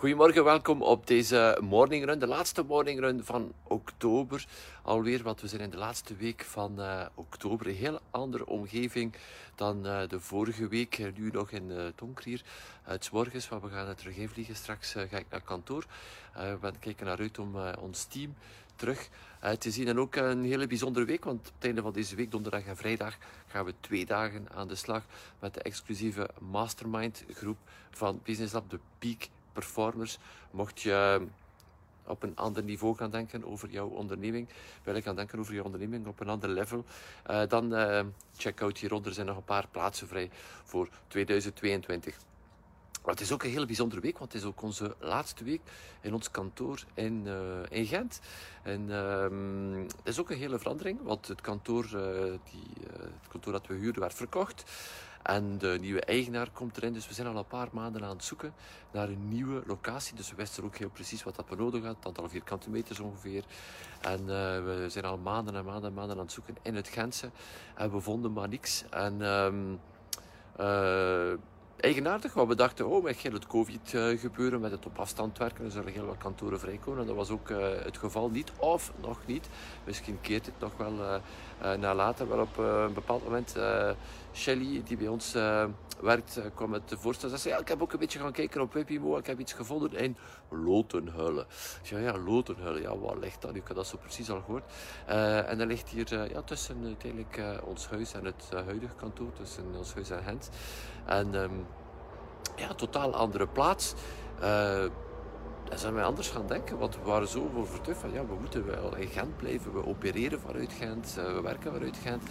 Goedemorgen, welkom op deze morning run, de laatste morning run van oktober alweer, want we zijn in de laatste week van uh, oktober. Een heel andere omgeving dan uh, de vorige week, nu nog in uh, donker hier. Het morgens, maar we gaan er terug. Straks ga ik naar kantoor. we gaan kijken naar uit om ons team terug te zien. En ook een hele bijzondere week, want op het einde van deze week, donderdag en vrijdag, gaan we twee dagen aan de slag met de exclusieve mastermind groep van Business Lab, de Peak performers. Mocht je op een ander niveau gaan denken over jouw onderneming, wil ik gaan denken over jouw onderneming op een ander level, uh, dan uh, check out hieronder. Er zijn nog een paar plaatsen vrij voor 2022. Maar het is ook een hele bijzondere week, want het is ook onze laatste week in ons kantoor in, uh, in Gent. En uh, het is ook een hele verandering, want het kantoor, die, het kantoor dat we huurden werd verkocht. En de nieuwe eigenaar komt erin. Dus we zijn al een paar maanden aan het zoeken naar een nieuwe locatie. Dus we wisten ook heel precies wat dat we nodig hadden. Het aantal vierkante meters ongeveer. En uh, we zijn al maanden en maanden en maanden aan het zoeken in het Gentse. En we vonden maar niks. En... Um, uh, eigenaardig, want we dachten, oh, met heel het covid gebeuren, met het op afstand werken, er zullen heel wat kantoren vrijkomen. En dat was ook het geval niet, of nog niet. Misschien keert het nog wel uh, naar later, wel op een bepaald moment Shelly, die bij ons werkt, kwam met de voorstel. Ze zei, ja, ik heb ook een beetje gaan kijken op Webimo, ik heb iets gevonden in Lotenhulle. Ja, ja, Lotenhulle, ja, waar ligt dat? Ik had dat zo precies al gehoord. en dat ligt hier ja, tussen uiteindelijk ons huis en het huidige kantoor, tussen ons huis en Gent. En um, ja, totaal andere plaats. Dan zijn wij anders gaan denken, want we waren zo overtuigd van ja, we moeten wel in Gent blijven, we opereren vanuit Gent, uh, we werken vanuit Gent.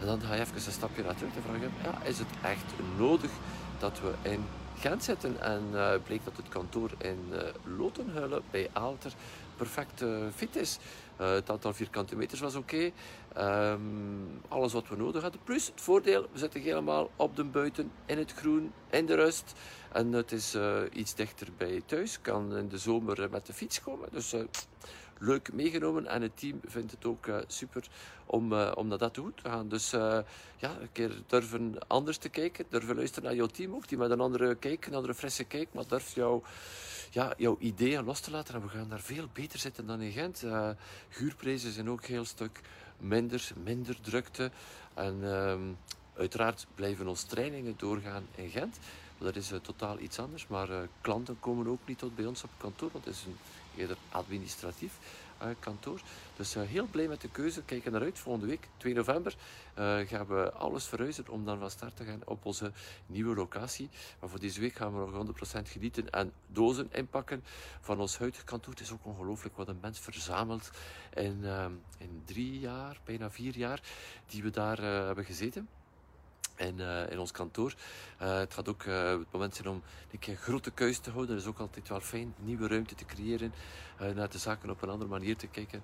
En dan ga je even een stapje naar terug en vragen, ja, is het echt nodig dat we in Gent zitten? En uh, bleek dat het kantoor in uh, Lotenhuilen bij Aalter perfect fit is. het aantal vierkante meters was oké. Um, alles wat we nodig hadden. Plus het voordeel, we zitten helemaal op de buiten, in het groen, in de rust. En het is uh, iets dichter bij thuis. Kan in de zomer met de fiets komen. Dus uh, leuk meegenomen. En het team vindt het ook uh, super om, om naar dat toe te gaan. Dus ja, een keer durven anders te kijken. Durven luisteren naar jouw team ook. Die met een andere kijk, een andere frisse kijk. Maar durf jouw ja, jouw ideeën los te laten. En we gaan daar veel beter zitten dan in Gent. Uh, huurprijzen zijn ook een heel stuk minder, minder drukte. En uh, uiteraard blijven onze trainingen doorgaan in Gent. Dat is uh, totaal iets anders. Maar uh, klanten komen ook niet tot bij ons op kantoor. Want het is een eerder administratief kantoor. Dus heel blij met de keuze. Kijken naar uit. Volgende week, 2 november, gaan we alles verhuizen om dan van start te gaan op onze nieuwe locatie. Maar voor deze week gaan we nog 100% genieten en dozen inpakken van ons huidige kantoor. Het is ook ongelooflijk wat een mens verzamelt in, in drie jaar, bijna vier jaar, die we daar hebben gezeten in, uh, in ons kantoor. Uh, het gaat ook uh, het moment zijn om een grote keus te houden. Dat is ook altijd wel fijn, nieuwe ruimte te creëren, naar de zaken op een andere manier te kijken,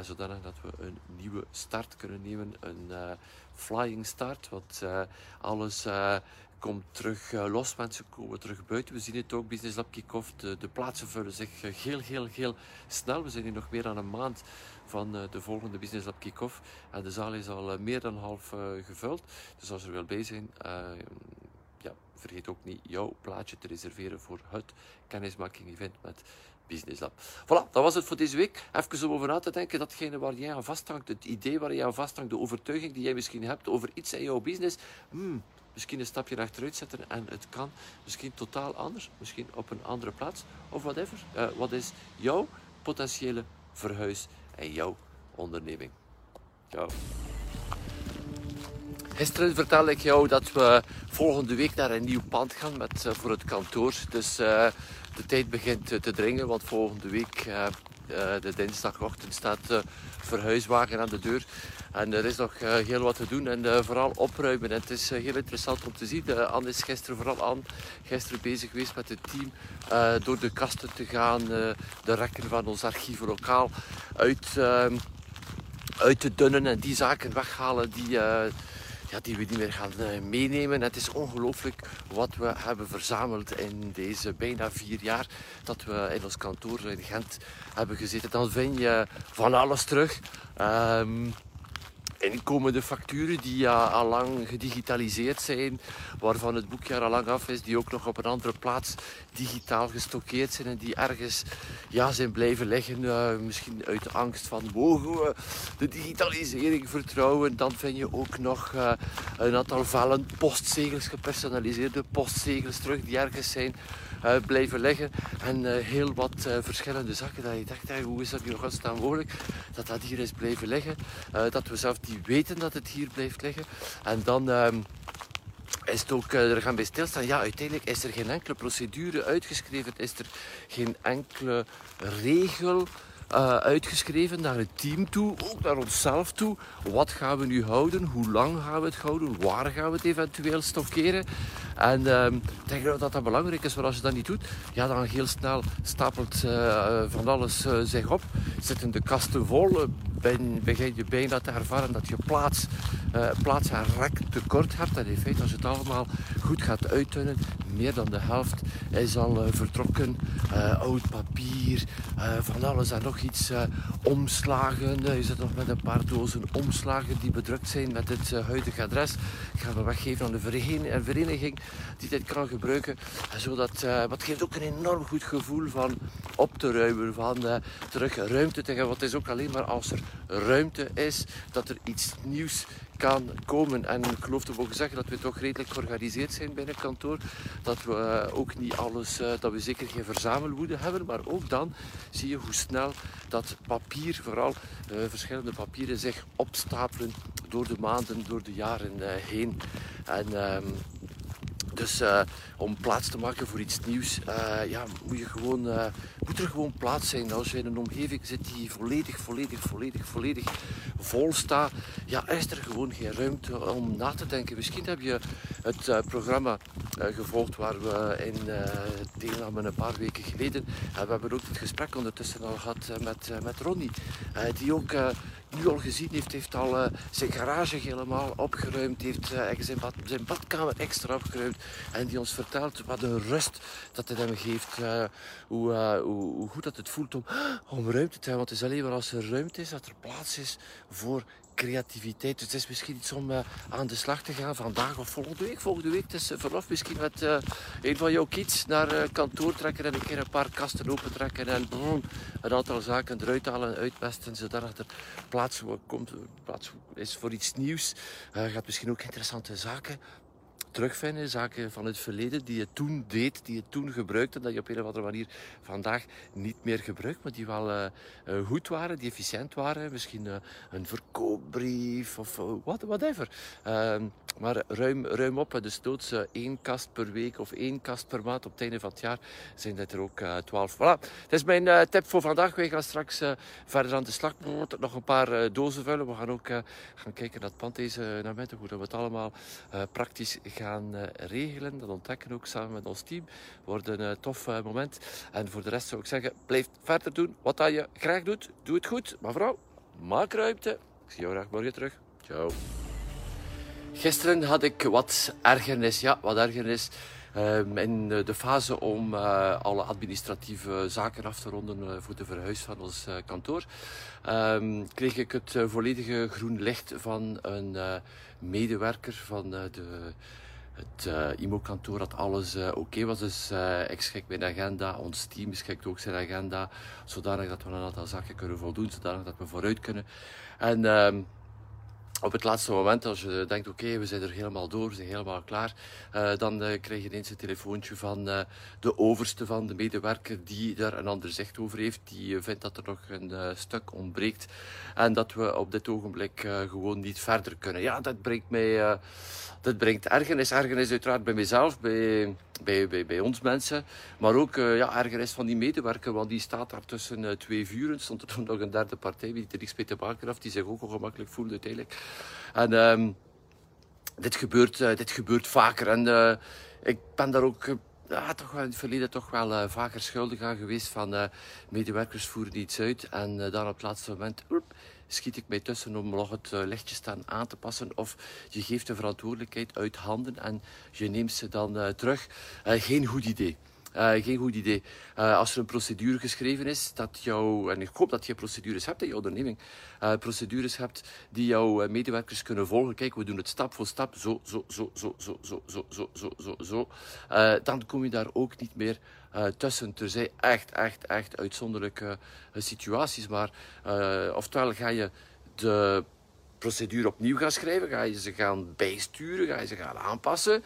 zodanig dat we een nieuwe start kunnen nemen, een flying start, wat alles komt terug los, mensen komen terug buiten. We zien het ook, Business Lab Kick-Off, de, de plaatsen vullen zich heel, heel, heel snel. We zijn hier nog meer dan een maand van uh, de volgende Business Lab Kick-Off. En de zaal is al uh, meer dan half gevuld. Dus als er wil bij zijn, ja, vergeet ook niet jouw plaatje te reserveren voor het kennismaking-event met Business Lab. Voilà, dat was het voor deze week. Even om over na te denken, datgene waar jij aan vasthangt, het idee waar jij aan vasthangt, de overtuiging die jij misschien hebt over iets in jouw business. Hmm, misschien een stapje achteruit zetten en het kan misschien totaal anders, misschien op een andere plaats of whatever. Wat is jouw potentiële verhuis en jouw onderneming? Ciao. Gisteren vertelde ik jou dat we volgende week naar een nieuw pand gaan met, uh, voor het kantoor. Dus uh, de tijd begint te dringen, want volgende week de dinsdagochtend staat de verhuiswagen aan de deur. En er is nog heel wat te doen en vooral opruimen. En het is heel interessant om te zien. Anne is gisteren vooral aan, gisteren bezig geweest met het team door de kasten te gaan, de rekken van ons archief lokaal uit ehm, uit te dunnen en die zaken weghalen die, ja, die we niet meer gaan uh, meenemen. Het is ongelooflijk wat we hebben verzameld in deze bijna vier jaar dat we in ons kantoor in Gent hebben gezeten. Dan vind je van alles terug. Um, inkomende facturen die al lang gedigitaliseerd zijn, waarvan het boekjaar al lang af is, die ook nog op een andere plaats digitaal gestockeerd zijn en die ergens ja, zijn blijven liggen. Uh, misschien uit angst van mogen we de digitalisering vertrouwen. Dan vind je ook nog uh, een aantal vellen postzegels, gepersonaliseerde postzegels terug die ergens zijn blijven liggen. En heel wat verschillende zaken dat je dacht, hoe is dat nu godsnaam mogelijk dat dat hier is blijven liggen. dat we zelf die weten dat het hier blijft liggen. En dan ehm, is het ook, er gaan bij stilstaan, ja, uiteindelijk is er geen enkele procedure uitgeschreven, is er geen enkele regel uh, uitgeschreven naar het team toe, ook naar onszelf toe. Wat gaan we nu houden? Hoe lang gaan we het houden? Waar gaan we het eventueel stockeren? En uh, ik denk dat dat belangrijk is, want als je dat niet doet, ja, dan heel snel stapelt uh, van alles uh, zich op. Zitten de kasten vol, ben, begin je bijna te ervaren dat je plaats, plaats en rek tekort hebt. En in feite, als je het allemaal goed gaat uittunnen, meer dan de helft is al vertrokken. oud papier, van alles en nog iets. omslagen, je zit nog met een paar dozen omslagen die bedrukt zijn met het huidige adres. Gaan we weggeven aan de vereniging die dit kan gebruiken. Zodat, uh, wat geeft ook een enorm goed gevoel van op te ruimen, van uh, terug ruimte te hebben. Want het is ook alleen maar als er ruimte is dat er iets nieuws komen. En ik geloof te mogen zeggen dat we toch redelijk georganiseerd zijn binnen kantoor. Dat we uh, ook niet alles, uh, dat we zeker geen verzamelwoede hebben. Maar ook dan zie je hoe snel dat papier, vooral uh, verschillende papieren, zich opstapelen door de maanden, door de jaren heen. En ehm, dus uh, om plaats te maken voor iets nieuws, uh, ja, moet, je gewoon, uh, moet er gewoon plaats zijn. Als je in een omgeving zit die volledig, volledig, volledig, volledig vol staat, ja, is er gewoon geen ruimte om na te denken. Misschien heb je het programma gevolgd waar we in deelnamen een paar weken geleden. En we hebben ook het gesprek ondertussen al gehad met, met Ronnie, die ook nu al gezien heeft, heeft al uh, zijn garage helemaal opgeruimd, heeft uh, zijn, bad, zijn, badkamer extra opgeruimd en die ons vertelt wat een rust dat het hem geeft, uh, hoe, hoe, hoe, goed dat het voelt om, om ruimte te hebben. Want het is alleen maar als er ruimte is, dat er plaats is voor creativiteit. Dus het is misschien iets om uh, aan de slag te gaan vandaag of volgende week. Volgende week is uh, verlof misschien met uh, een van jouw kids naar kantoor trekken en een keer een paar kasten opentrekken en mm, een aantal zaken eruit halen en uitpesten, zodat er plaats, komt, plaats is voor iets nieuws. gaat misschien ook interessante zaken terugvinden. Zaken van het verleden die je toen deed, die je toen gebruikte, dat je op een of andere manier vandaag niet meer gebruikt, maar die wel uh, uh, goed waren, die efficiënt waren. Misschien uh, een verkoopbrief of what, whatever. Ehm, maar ruim, ruim op, dus doods één kast per week of één kast per maand op het einde van het jaar zijn dat er ook twaalf. Voilà, dat is mijn tip voor vandaag. Wij gaan straks verder aan de slag. Nog een paar dozen vullen. We gaan ook gaan kijken naar het pand deze namiddag, hoe dat we het allemaal praktisch gaan gaan eh, regelen. Dat ontdekken ook samen met ons team. Wordt een eh, tof eh, moment. En voor de rest zou ik zeggen, blijf verder doen wat je graag doet. Doe het goed. Maar vooral, maak ruimte. Ik zie jou graag morgen terug. Ciao. Gisteren had ik wat ergernis. Ja, wat ergernis. Um, in de fase om alle administratieve zaken af te ronden voor de verhuis van ons kantoor, um, kreeg ik het volledige groen licht van een medewerker van de het uh, IMO-kantoor dat alles uh, oké was. Dus uh, ik schik mijn agenda, ons team schikt ook zijn agenda, zodanig dat we een aantal zaken kunnen voldoen, zodanig dat we vooruit kunnen. En ehm, op het laatste moment, als je denkt, oké, we zijn er helemaal door, we zijn helemaal klaar, dan uh, krijg je ineens een telefoontje van de overste van de medewerker die daar een ander zicht over heeft. Die vindt dat er nog een stuk ontbreekt en dat we op dit ogenblik gewoon niet verder kunnen. Ja, dat brengt mij, dat brengt ergernis. Ergernis uiteraard bij mezelf, bij bij, bij, ons mensen. Maar ook uh, ja, ergernis van die medewerker, want die staat daar tussen uh, twee vuren. Stond er nog een derde partij, die er niks mee te maken heeft, die zich ook ongemakkelijk voelde uiteindelijk. En um, dit, gebeurt, uh, dit gebeurt vaker. En ik ben daar ook ja, toch wel in het verleden toch wel uh, vaker schuldig aan geweest van uh, medewerkers voeren iets uit en uh, dan op het laatste moment schiet ik mij tussen om nog het lichtje staan aan te passen of je geeft de verantwoordelijkheid uit handen en je neemt ze dan terug. geen goed idee. Uh, geen goed idee. Uh, als er een procedure geschreven is, dat jou, en ik hoop dat je procedures hebt in je onderneming, uh, procedures hebt die jouw medewerkers kunnen volgen. Kijk, we doen het stap voor stap, zo, zo, zo, zo, zo, zo, zo, zo, zo, zo, zo. dan kom je daar ook niet meer tussen. Er zijn echt, echt, echt uitzonderlijke situaties. Maar oftewel ga je de procedure opnieuw gaan schrijven, ga je ze gaan bijsturen, ga je ze gaan aanpassen.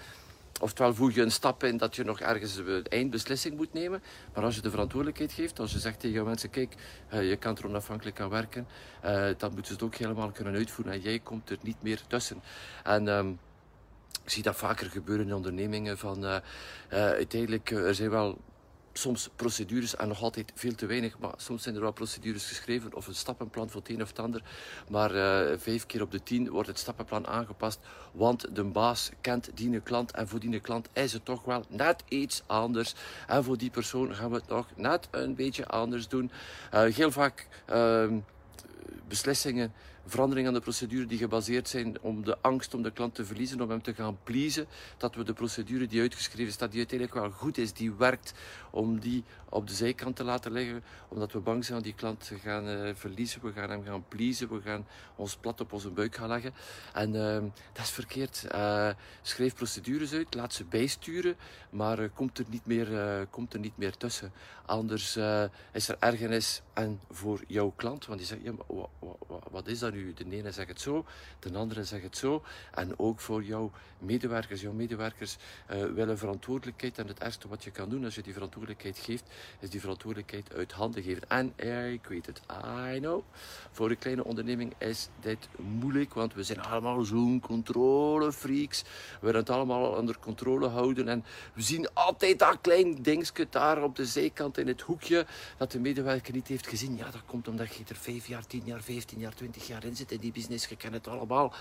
Oftewel voeg je een stap in dat je nog ergens een eindbeslissing moet nemen. Maar als je de verantwoordelijkheid geeft, als je zegt tegen mensen, kijk, uh, je kan er onafhankelijk aan werken, uh, dan moeten ze het ook helemaal kunnen uitvoeren en jij komt er niet meer tussen. En um, ik zie dat vaker gebeuren in ondernemingen van uh, uiteindelijk, er zijn wel soms procedures en nog altijd veel te weinig. Maar soms zijn er wel procedures geschreven of een stappenplan voor het een of het ander. Maar uh, vijf keer op de tien wordt het stappenplan aangepast. Want de baas kent die klant en voor die klant is het toch wel net iets anders. En voor die persoon gaan we het nog net een beetje anders doen. Uh, heel vaak uh, beslissingen veranderingen aan de procedure die gebaseerd zijn om de angst om de klant te verliezen, om hem te gaan pleasen, dat we de procedure die uitgeschreven staat, die uiteindelijk wel goed is, die werkt, om die op de zijkant te laten liggen, omdat we bang zijn dat die klant te gaan uh, verliezen, we gaan hem gaan pleasen, we gaan ons plat op onze buik gaan leggen. En uh, dat is verkeerd. Uh, schrijf procedures uit, laat ze bijsturen, maar eh, komt, er niet meer, komt er niet meer tussen. Anders is er ergernis en voor jouw klant, want die zegt, ja, wat is dat nu? De ene zegt het zo, de andere zegt het zo. En ook voor jouw medewerkers. Jouw medewerkers uh, willen verantwoordelijkheid. En het ergste wat je kan doen als je die verantwoordelijkheid geeft, is die verantwoordelijkheid uit handen geven. En uh, ik weet het, I know. Voor een kleine onderneming is dit moeilijk, want we zijn allemaal zo'n controlefreaks. We willen het allemaal onder controle houden. En we zien altijd dat klein dingetje daar op de zijkant in het hoekje, dat de medewerker niet heeft gezien. Ja, dat komt omdat je er 5 jaar, 10 jaar, 15 jaar, 20 jaar in zit in die business. Je kent het allemaal.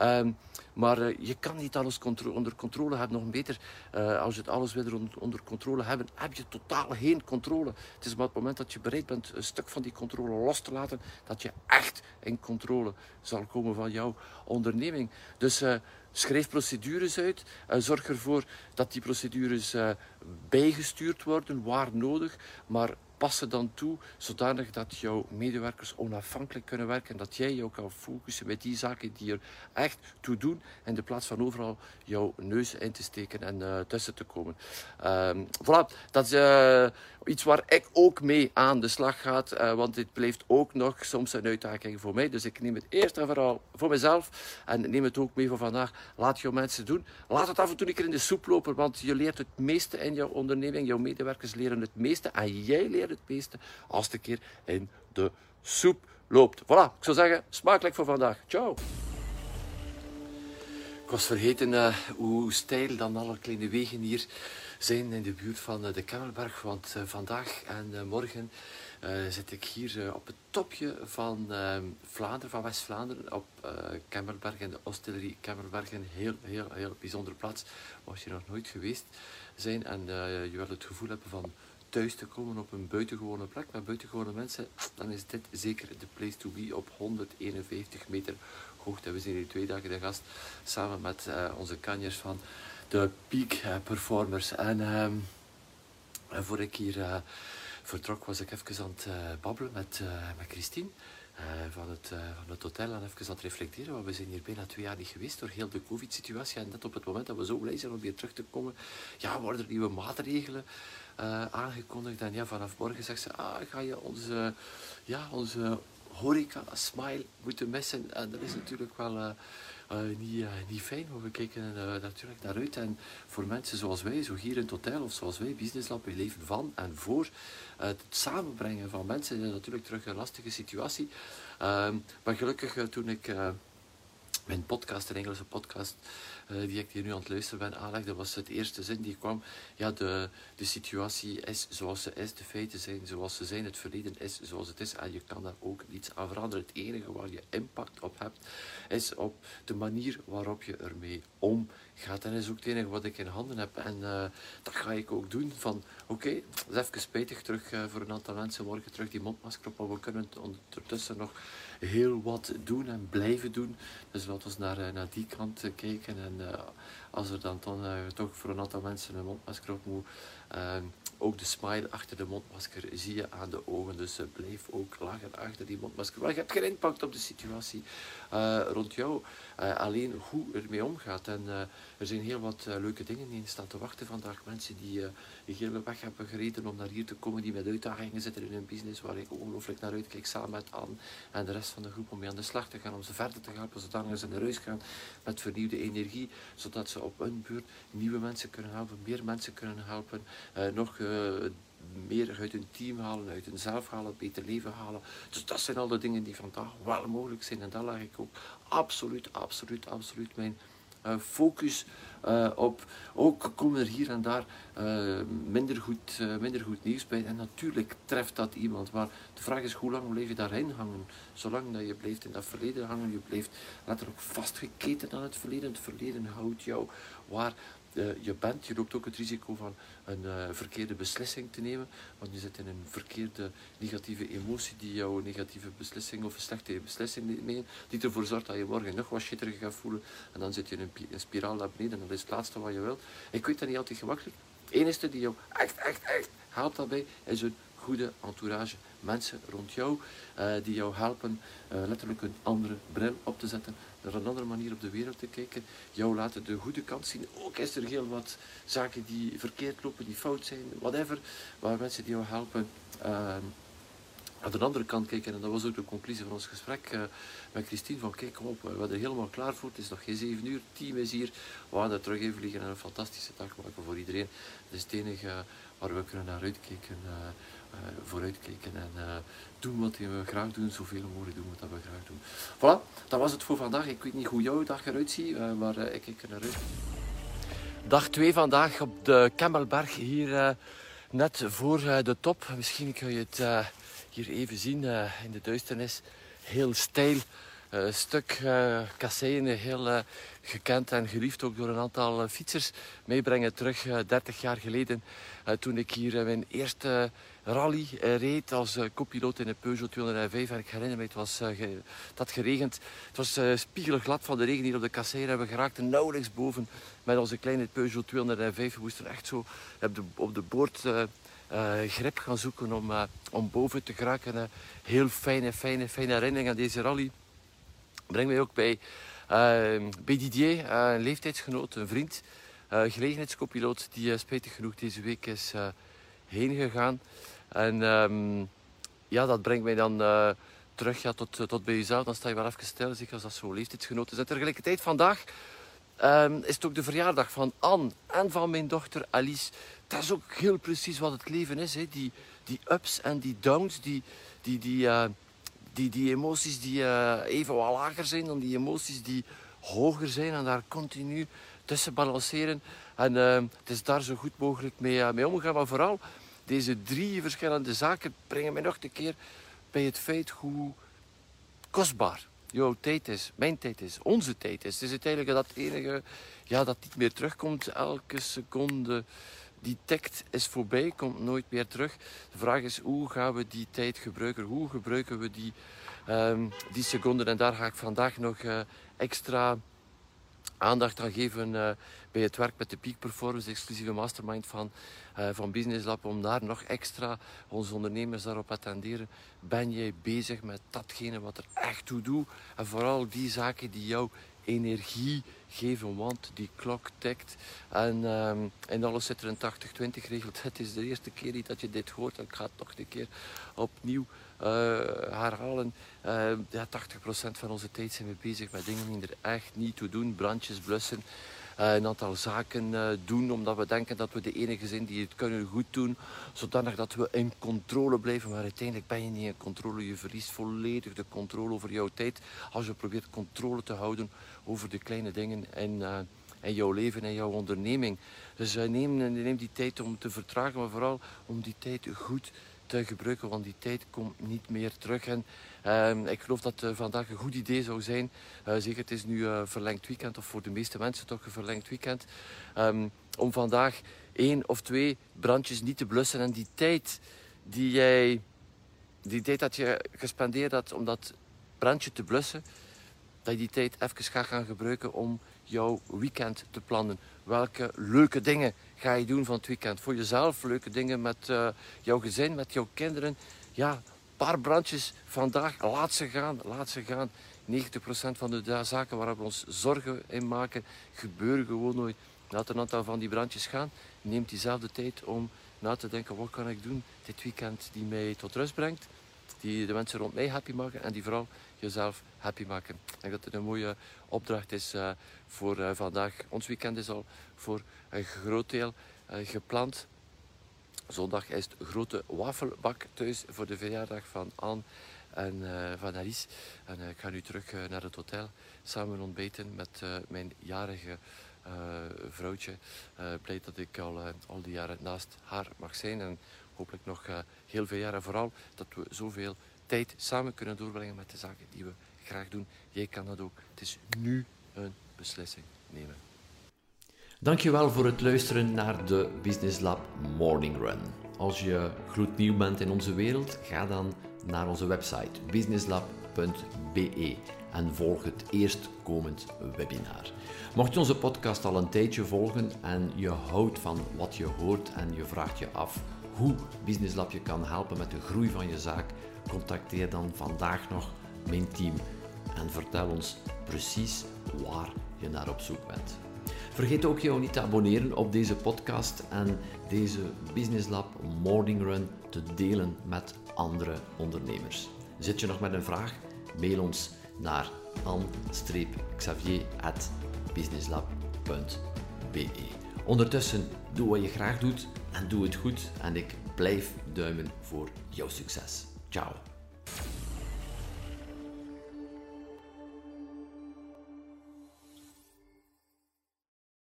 Um, maar uh, je kan niet alles onder controle hebben. Nog beter, uh, als je het alles weer onder, onder, controle hebben, heb je totaal geen controle. Het is maar het moment dat je bereid bent een stuk van die controle los te laten, dat je echt in controle zal komen van jouw onderneming. Dus uh, schrijf procedures uit. zorg ervoor dat die procedures bijgestuurd worden, waar nodig. Maar passen dan toe zodanig dat jouw medewerkers onafhankelijk kunnen werken en dat jij ook kan focussen met die zaken die er echt toe doen in de plaats van overal jouw neus in te steken en uh, tussen te komen. Um, voilà, dat is uh, iets waar ik ook mee aan de slag ga, uh, want dit blijft ook nog soms een uitdaging voor mij. Dus ik neem het eerst en vooral voor mezelf en neem het ook mee voor vandaag. Laat jouw mensen doen. Laat het af en toe een keer in de soep lopen, want je leert het meeste in jouw onderneming. Jouw medewerkers leren het meeste en jij leert het meeste als het een keer in de soep loopt. Voilà, ik zou zeggen, smakelijk voor vandaag. Ciao! Ik was vergeten uh, hoe steil dan alle kleine wegen hier zijn in de buurt van uh, de Kemmelberg. Want uh, vandaag en morgen zit ik hier op het topje van Vlaanderen, van West-Vlaanderen, op Kemmelberg en de Ostillerie Kemmelberg. Een heel, heel, heel bijzondere plaats. Als je nog nooit geweest zijn en je wil het gevoel hebben van thuis te komen op een buitengewone plek met buitengewone mensen, dan is dit zeker de place to be op 151 meter hoogte. We zijn hier twee dagen de gast samen met onze kanjers van de Peak uh, Performers. En, um, voor ik hier uh, vertrok was ik even aan het babbelen met, met Christine. van, het, van het hotel en even aan het reflecteren. Want we zijn hier bijna twee jaar niet geweest door heel de covid-situatie. En net op het moment dat we zo blij zijn om weer terug te komen, ja, worden er nieuwe maatregelen aangekondigd. En ja, vanaf morgen zegt ze, ah, ga je onze, ja, onze horeca smile moeten missen. En dat is natuurlijk wel uh, uh, niet, fijn, maar we kijken natuurlijk naar uit. En voor mensen zoals wij, zo hier in het hotel of zoals wij, Business Lab, we leven van en voor het samenbrengen van mensen is natuurlijk terug een lastige situatie. Ehm, maar gelukkig toen ik mijn podcast, een Engelse podcast, uh, die ik hier nu aan het luisteren ben, aanlegde, was het eerste zin die kwam. Ja, de, de situatie is zoals ze is, de feiten zijn zoals ze zijn, het verleden is zoals het is en je kan daar ook niets aan veranderen. Het enige waar je impact op hebt, is op de manier waarop je ermee omgaat. En dat is ook het enige wat ik in handen heb. En uh, dat ga ik ook doen. Van oké, het is even spijtig terug uh, voor een aantal mensen morgen terug die mondmasker op, maar we kunnen ondertussen nog heel wat doen en blijven doen. Dus laten we naar, eh, naar die kant eh, kijken. En als er dan, dan toch voor een aantal mensen een mondmasker op moet, ook de smile achter de mondmasker zie je aan de ogen. Dus blijf ook lachen achter die mondmasker. Maar je hebt geen impact op de situatie rond jou. alleen hoe ermee omgaat. En er zijn heel wat leuke dingen die staan te wachten vandaag. Mensen die de hele weg hebben gereden om naar hier te komen, die met uitdagingen zitten in hun business, waar ik ongelooflijk naar uitkijk, samen met Anne en de rest van de groep, om mee aan de slag te gaan, om ze verder te helpen, zodat ze naar huis gaan met vernieuwde energie, zodat ze op hun beurt nieuwe mensen kunnen helpen, meer mensen kunnen helpen, nog... Uh, meer uit hun team halen, uit hunzelf halen, beter leven halen. Dus dat zijn al de dingen die vandaag wel mogelijk zijn. En daar leg ik ook absoluut, absoluut, absoluut mijn uh, focus uh, op. Ook komen er hier en daar minder, goed, minder goed nieuws bij. En natuurlijk treft dat iemand. Maar de vraag is, hoe lang blijf je daarin hangen? Zolang dat je blijft in dat verleden hangen, je blijft letterlijk vastgeketen aan het verleden. Het verleden houdt jou waar je bent. Je loopt ook het risico van een uh, verkeerde beslissing te nemen, want je zit in een verkeerde negatieve emotie die jouw negatieve beslissing of een slechte beslissing neemt, die ervoor zorgt dat je morgen nog wat shitteriger gaat voelen en dan zit je in een, een spiraal naar beneden en dat is het laatste wat je wilt. Ik weet dat niet altijd gemakkelijk. Het enige die jou echt, echt, echt helpt daarbij is een goede entourage. Mensen rond jou uh, die jou helpen uh, letterlijk een andere bril op te zetten, naar een andere manier op de wereld te kijken, jou laten de goede kant zien. Ook is er heel wat zaken die verkeerd lopen, die fout zijn, whatever, maar mensen die jou helpen. Uh, aan de andere kant kijken, en dat was ook de conclusie van ons gesprek met Christine, van kijk op, we zijn er helemaal klaar voor, het is nog geen 7 uur, het team is hier, we gaan er terug even vliegen en een fantastische dag maken voor iedereen. Dat is het enige waar we kunnen naar uitkijken. Vooruitkijken en uh, doen wat we graag doen, zoveel mogelijk doen wat we graag doen. Voilà, dat was het voor vandaag. Ik weet niet hoe jouw dag eruit ziet, uh, maar ik kijk er naar uit. Dag 2 vandaag op de Kemmelberg, hier net voor de top. Misschien kun je het hier even zien in de duisternis. Heel steil uh, stuk uh, kasseien, heel gekend en geliefd ook door een aantal fietsers. Meebrengen terug 30 jaar geleden toen ik hier mijn eerste rally reed als copiloot in een Peugeot 205. En ik herinner me, het was ge, dat geregend. Het was spiegelglad van de regen hier op de kasseien. En we geraakten nauwelijks boven met onze kleine Peugeot 205. We moesten echt zo op de, boord... grip gaan zoeken om, om boven te geraken. heel fijne, fijne, fijne herinnering aan deze rally breng mij ook bij, uh, bij Didier, een leeftijdsgenoot, een vriend, gelegenheidscopiloot, die spijtig genoeg deze week is heen gegaan. En um, ja, dat brengt mij dan terug ja, tot, tot bij jezelf. Dan sta je wel even stil, zeker als dat zo'n leeftijdsgenoot is. En tegelijkertijd vandaag um, is het ook de verjaardag van Anne en van mijn dochter Alice. Dat is ook heel precies wat het leven is. Hè. Die, die ups en die downs, die, die, die, die, die emoties die uh, even wat lager zijn dan die emoties die hoger zijn en daar continu tussen balanceren. En uh, het is daar zo goed mogelijk mee, uh, mee omgaan. Maar vooral deze drie verschillende zaken brengen mij nog een keer bij het feit hoe kostbaar jouw tijd is, mijn tijd is, onze tijd is. Het is uiteindelijk dat enige ja, dat niet meer terugkomt elke seconde die tikt is voorbij, komt nooit meer terug. De vraag is hoe gaan we die tijd gebruiken? Hoe gebruiken we die, um, die seconden? En daar ga ik vandaag nog uh, extra aandacht aan geven uh, bij het werk met de Peak Performance, exclusieve mastermind van, uh, van Business Lab, om daar nog extra onze ondernemers daarop attenderen. Ben jij bezig met datgene wat er echt toe doet? En vooral die zaken die jou energie geven, want die klok tikt. En um, alles zit er een 80-20 regel. Het is de eerste keer dat je dit hoort. Ik ga het nog een keer opnieuw herhalen. Uh, ja, 80% van onze tijd zijn we bezig met dingen die er echt niet toe doen. Brandjes blussen. eh, een aantal zaken eh, doen omdat we denken dat we de enige zijn die het kunnen goed doen, zodanig dat we in controle blijven. Maar uiteindelijk ben je niet in controle. Je verliest volledig de controle over jouw tijd als je probeert controle te houden over de kleine dingen in, uh, in jouw leven en jouw onderneming. Dus neem, neem die tijd om te vertragen, maar vooral om die tijd goed te gebruiken, want die tijd komt niet meer terug. En ehm, ik geloof dat uh, vandaag een goed idee zou zijn. Uh, zeker, het is nu uh, verlengd weekend, of voor de meeste mensen toch een verlengd weekend. Um, om vandaag één of twee brandjes niet te blussen. En die tijd die jij, die tijd dat je gespendeerd had om dat brandje te blussen, dat je die tijd even gaat gaan gebruiken om jouw weekend te plannen. Welke leuke dingen ga je doen van het weekend? Voor jezelf, leuke dingen met uh, jouw gezin, met jouw kinderen. Ja, een paar brandjes vandaag, laat ze gaan, laat ze gaan. 90% van de zaken waar we ons zorgen in maken, gebeuren gewoon nooit. Laat een aantal van die brandjes gaan. Neem diezelfde tijd om na te denken, wat kan ik doen dit weekend die mij tot rust brengt. Die de mensen rond mij happy maken en die vooral jezelf happy maken. Ik denk dat het een mooie opdracht is uh, voor uh, vandaag. Ons weekend is al voor een groot deel uh, gepland. Zondag is het grote wafelbak thuis voor de verjaardag van Anne en van Alice. En ik ga nu terug naar het hotel samen ontbijten met mijn jarige vrouwtje. blij dat ik al, al die jaren naast haar mag zijn en hopelijk nog heel veel jaren. Vooral dat we zoveel tijd samen kunnen doorbrengen met de zaken die we graag doen. Jij kan dat ook. Het is nu een beslissing nemen. Dankjewel voor het luisteren naar de Business Lab Morning Run. Als je gloednieuw bent in onze wereld, ga dan naar onze website businesslab.be en volg het eerstkomend webinar. Mocht je onze podcast al een tijdje volgen en je houdt van wat je hoort en je vraagt je af hoe Business Lab je kan helpen met de groei van je zaak, contacteer dan vandaag nog mijn team en vertel ons precies waar je naar op zoek bent. Vergeet ook jou niet te abonneren op deze podcast en deze Business Lab Morning Run te delen met andere ondernemers. Zit je nog met een vraag? Mail ons naar an-xavier.businesslab.be Ondertussen, doe wat je graag doet en doe het goed en ik blijf duimen voor jouw succes. Ciao.